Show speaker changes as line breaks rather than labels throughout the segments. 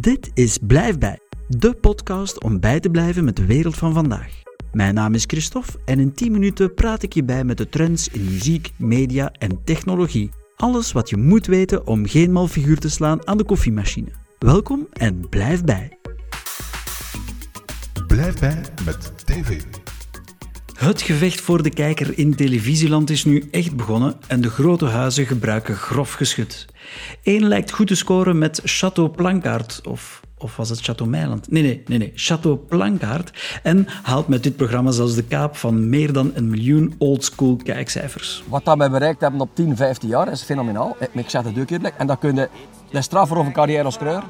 Dit is Blijf bij, de podcast om bij te blijven met de wereld van vandaag. Mijn naam is Christophe en in 10 minuten praat ik je bij met de trends in muziek, media en technologie. Alles wat je moet weten om geen mal figuur te slaan aan de koffiemachine. Welkom en blijf bij.
Blijf bij met TV.
Het gevecht voor de kijker in televisieland is nu echt begonnen en de grote huizen gebruiken grof geschut. Eén lijkt goed te scoren met Chateau Plankaart, of, of was het Chateau Meiland? Nee, nee, nee, nee, Chateau Plankaart. En haalt met dit programma zelfs de kaap van meer dan een miljoen oldschool kijkcijfers.
Wat dat wij bereikt hebben op 10, 15 jaar is fenomenaal. Ik, ik zeg het ook eerlijk. En dat kun je, straf voor een carrière als kleur.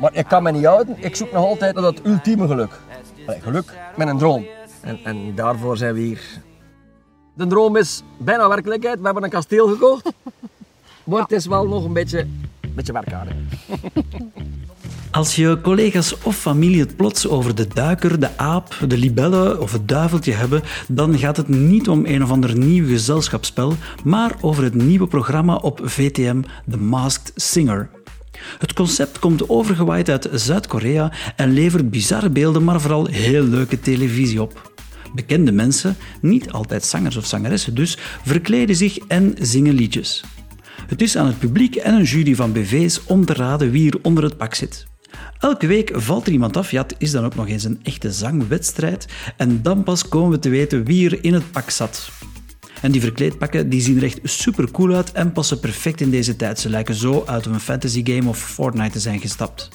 Maar ik kan me niet houden. Ik zoek nog altijd naar dat ultieme geluk. Geluk met een droom. En, en daarvoor zijn we hier. De droom is bijna werkelijkheid. We hebben een kasteel gekocht. Maar het is wel nog een beetje, een beetje werkaardig.
Als je collega's of familie het plots over de duiker, de aap, de libelle of het duiveltje hebben, dan gaat het niet om een of ander nieuw gezelschapsspel, maar over het nieuwe programma op VTM, The Masked Singer. Het concept komt overgewaaid uit Zuid-Korea en levert bizarre beelden, maar vooral heel leuke televisie op. Bekende mensen, niet altijd zangers of zangeressen dus, verkleden zich en zingen liedjes. Het is aan het publiek en een jury van BV's om te raden wie er onder het pak zit. Elke week valt er iemand af, ja, het is dan ook nog eens een echte zangwedstrijd, en dan pas komen we te weten wie er in het pak zat. En die verkleedpakken die zien er echt super cool uit en passen perfect in deze tijd. Ze lijken zo uit een fantasy game of Fortnite te zijn gestapt.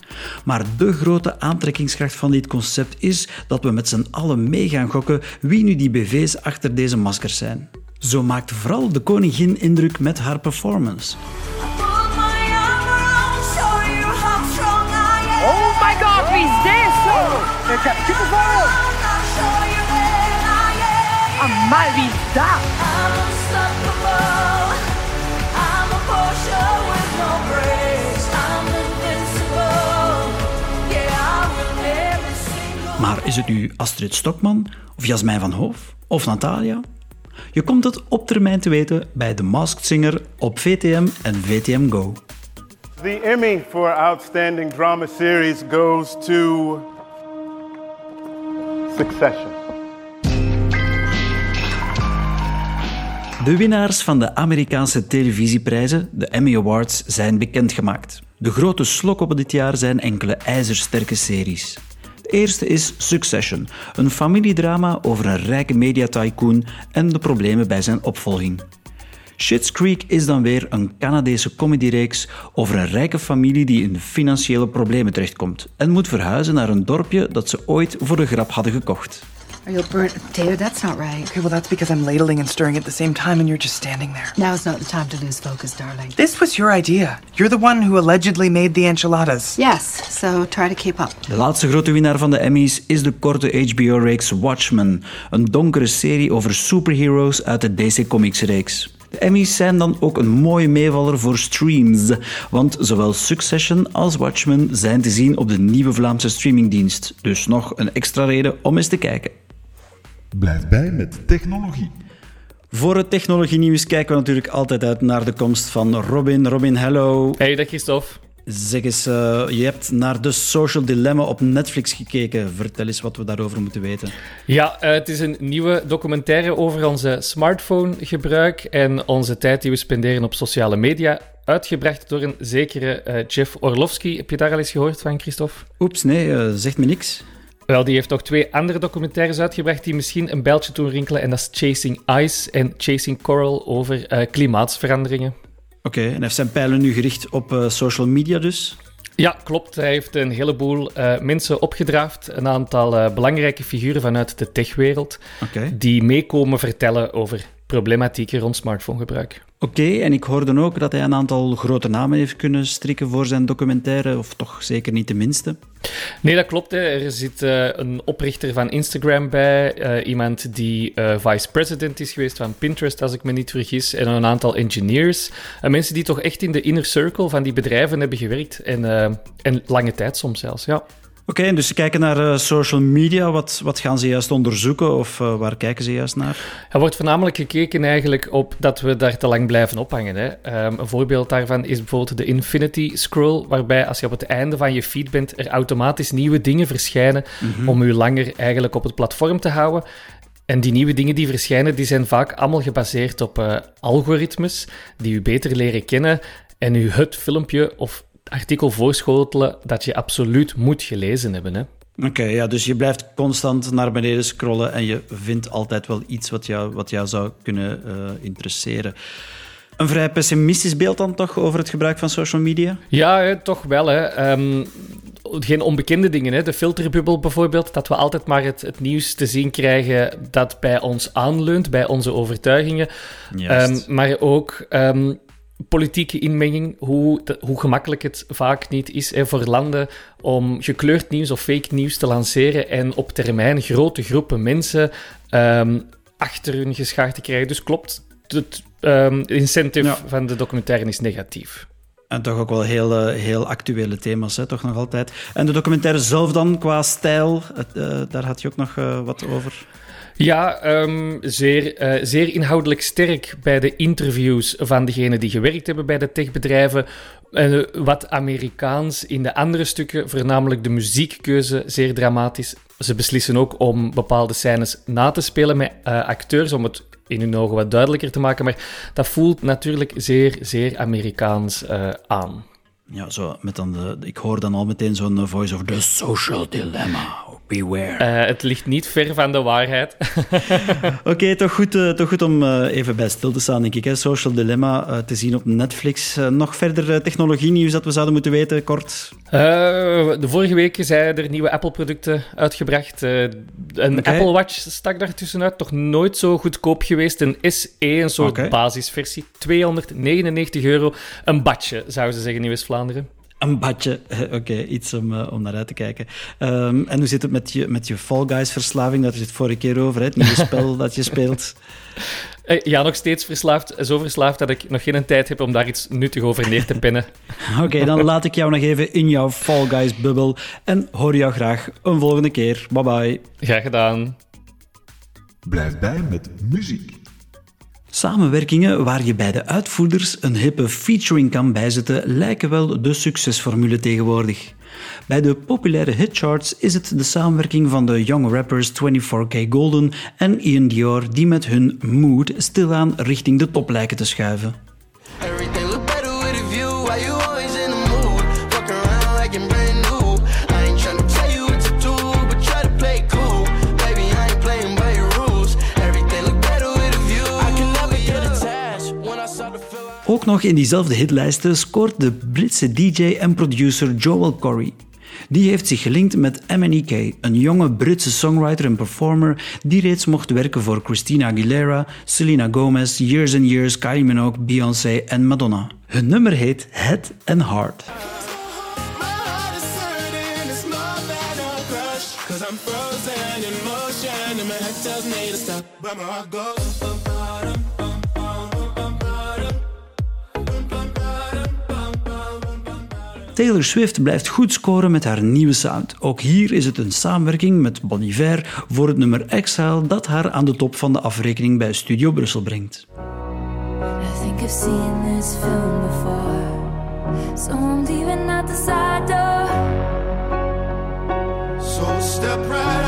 Maar de grote aantrekkingskracht van dit concept is dat we met z'n allen mee gaan gokken wie nu die BV's achter deze maskers zijn. Zo maakt vooral de koningin indruk met haar performance.
Oh my god, wie is dit? Amai, wie is dat?
Maar is het nu Astrid Stokman of Jasmijn van Hoof of Natalia? Je komt het op termijn te weten bij The Masked Singer op VTM en VTM Go.
The Emmy for Outstanding Drama Series goes to Succession.
De winnaars van de Amerikaanse televisieprijzen, de Emmy Awards, zijn bekendgemaakt. De grote slok op dit jaar zijn enkele ijzersterke series. De eerste is Succession, een familiedrama over een rijke mediatycoon en de problemen bij zijn opvolging. Schitt's Creek is dan weer een Canadese comedyreeks over een rijke familie die in financiële problemen terechtkomt en moet verhuizen naar een dorpje dat ze ooit voor de grap hadden gekocht.
Are you burnt? David, that's not right.
Okay, well, that's because I'm ladling and stirring at the same time, and you're just standing there.
Now is not the time to lose focus, darling.
This was your idea. You're the one who allegedly made the enchiladas.
Yes, so try to keep up.
De laatste grote winnaar van de Emmys is de korte HBO-reeks Watchmen, een donkere serie over superheroes uit de DC Comics-reeks. De Emmys zijn dan ook een mooie meevaller voor streams, want zowel Succession als Watchmen zijn te zien op de nieuwe Vlaamse streamingdienst. Dus nog een extra reden om eens te kijken.
Blijf bij met technologie.
Voor het technologie-nieuws kijken we natuurlijk altijd uit naar de komst van Robin. Robin, hello.
Hey, dag Christophe.
Zeg eens, eh, je hebt naar The Social Dilemma op Netflix gekeken. Vertel eens wat we daarover moeten weten.
Ja, eh, het is een nieuwe documentaire over onze smartphonegebruik en onze tijd die we spenderen op sociale media. Uitgebracht door een zekere eh, Jeff Orlovsky. Heb je daar al eens gehoord van, Christophe?
Oeps, nee, zegt me niks.
Wel, die heeft nog twee andere documentaires uitgebracht die misschien een beltje doen rinkelen. En dat is Chasing Ice en Chasing Coral over eh, klimaatsveranderingen.
Oké, en heeft zijn pijlen nu gericht op eh, social media dus?
Ja, klopt. Hij heeft een heleboel eh, mensen opgedraafd. Een aantal belangrijke figuren vanuit de techwereld.
Oké.
Die meekomen vertellen over problematieken rond smartphonegebruik.
Oké, en ik hoorde ook dat hij een aantal grote namen heeft kunnen strikken voor zijn documentaire, of toch zeker niet de minste.
Nee, dat klopt. Hè. Er zit eh, een oprichter van Instagram bij, eh, iemand die eh, vice-president is geweest van Pinterest, als ik me niet vergis, en een aantal engineers. En mensen die toch echt in de inner circle van die bedrijven hebben gewerkt, en, en lange tijd soms zelfs, ja.
Oké, dus ze kijken naar uh, social media. Wat, wat gaan ze juist onderzoeken of uh, waar kijken ze juist naar?
Er wordt voornamelijk gekeken eigenlijk op dat we daar te lang blijven ophangen. Hè. Um, een voorbeeld daarvan is bijvoorbeeld de Infinity Scroll, waarbij als je op het einde van je feed bent, er automatisch nieuwe dingen verschijnen mm -hmm. om je langer eigenlijk op het platform te houden. En die nieuwe dingen die verschijnen, die zijn vaak allemaal gebaseerd op uh, algoritmes die u beter leren kennen en u het filmpje of artikel voorschotelen dat je absoluut moet gelezen hebben. Hè?
Oké, ja, dus je blijft constant naar beneden scrollen en je vindt altijd wel iets wat jou, wat jou zou kunnen uh, interesseren. Een vrij pessimistisch beeld dan toch over het gebruik van social media?
Ja, hè, toch wel. Hè. Um, geen onbekende dingen. Hè. De filterbubbel bijvoorbeeld, dat we altijd maar het, het, nieuws te zien krijgen dat bij ons aanleunt, bij onze overtuigingen. Um, maar ook um, politieke inmenging, hoe, de, hoe gemakkelijk het vaak niet is hè, voor landen om gekleurd nieuws of fake nieuws te lanceren en op termijn grote groepen mensen um, achter hun geschaard te krijgen. Dus klopt, het um, incentive ja. van de documentaire is negatief.
En toch ook wel heel, heel actuele thema's, hè, toch nog altijd. En de documentaire zelf dan, qua stijl, uh, daar had je ook nog uh, wat over.
Ja, um, zeer, uh, zeer inhoudelijk sterk bij de interviews van degenen die gewerkt hebben bij de techbedrijven. Uh, wat Amerikaans in de andere stukken, voornamelijk de muziekkeuze, zeer dramatisch. Ze beslissen ook om bepaalde scènes na te spelen met uh, acteurs, om het in hun ogen wat duidelijker te maken. Maar dat voelt natuurlijk zeer, zeer Amerikaans aan.
Ja, zo met dan de, ik hoor dan al meteen zo'n voice of the social dilemma. Beware.
Uh, het ligt niet ver van de waarheid.
Oké, okay, toch, goed, uh, toch goed om uh, even bij stil te staan, denk ik. Hè? Social Dilemma te zien op Netflix. nog verder technologie-nieuws dat we zouden moeten weten, kort?
De vorige week zijn er nieuwe Apple-producten uitgebracht. een okay. Apple Watch stak daar tussenuit. Toch nooit zo goedkoop geweest. Een SE, een soort okay. basisversie. 299 euro. Een badje, zouden ze zeggen in West-Vlaanderen.
Een badje, oké, okay, iets om, uh, om naar uit te kijken. Um, en hoe zit het met je, met je Fall Guys-verslaving? Dat je het vorige keer over, hè? het nieuwe spel dat je speelt.
Ja, nog steeds verslaafd. Zo verslaafd dat ik nog geen tijd heb om daar iets nuttig over neer te pinnen.
Oké, okay, dan laat ik jou nog even in jouw Fall Guys-bubbel en hoor jou graag een volgende keer. Bye bye.
Graag gedaan.
Blijf bij met muziek.
Samenwerkingen waar je bij de uitvoerders een hippe featuring kan bijzetten, lijken wel de succesformule tegenwoordig. Bij de populaire hitcharts is het de samenwerking van de young rappers 24K Golden en Ian Dior die met hun mood stilaan richting de top lijken te schuiven. Nog in diezelfde hitlijsten scoort de Britse DJ en producer Joel Corey. Die heeft zich gelinkt met MNEK, een jonge Britse songwriter en performer die reeds mocht werken voor Christina Aguilera, Selena Gomez, Years and Years, Kylie Minogue, Beyoncé en Madonna. Hun nummer heet Head and Heart. Taylor Swift blijft goed scoren met haar nieuwe sound. Ook hier is het een samenwerking met Bon Iver voor het nummer Exile dat haar aan de top van de afrekening bij Studio Brussel brengt. I think I've seen this film before. So I'm leaving out the side door. So step right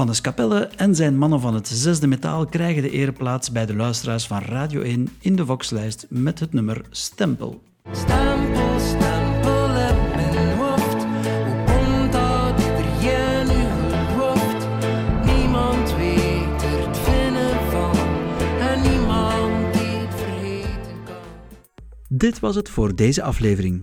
Wannes Capelle en zijn mannen van het zesde metaal krijgen de ereplaats bij de luisteraars van Radio 1 in de Voxlijst met het nummer Stempel.
Stempel, stempel heb mijn hoofd. Hoe komt dat er jij nu gelooft? Niemand weet er het vinden van. En niemand die het vergeten kan.
Dit was het voor deze aflevering.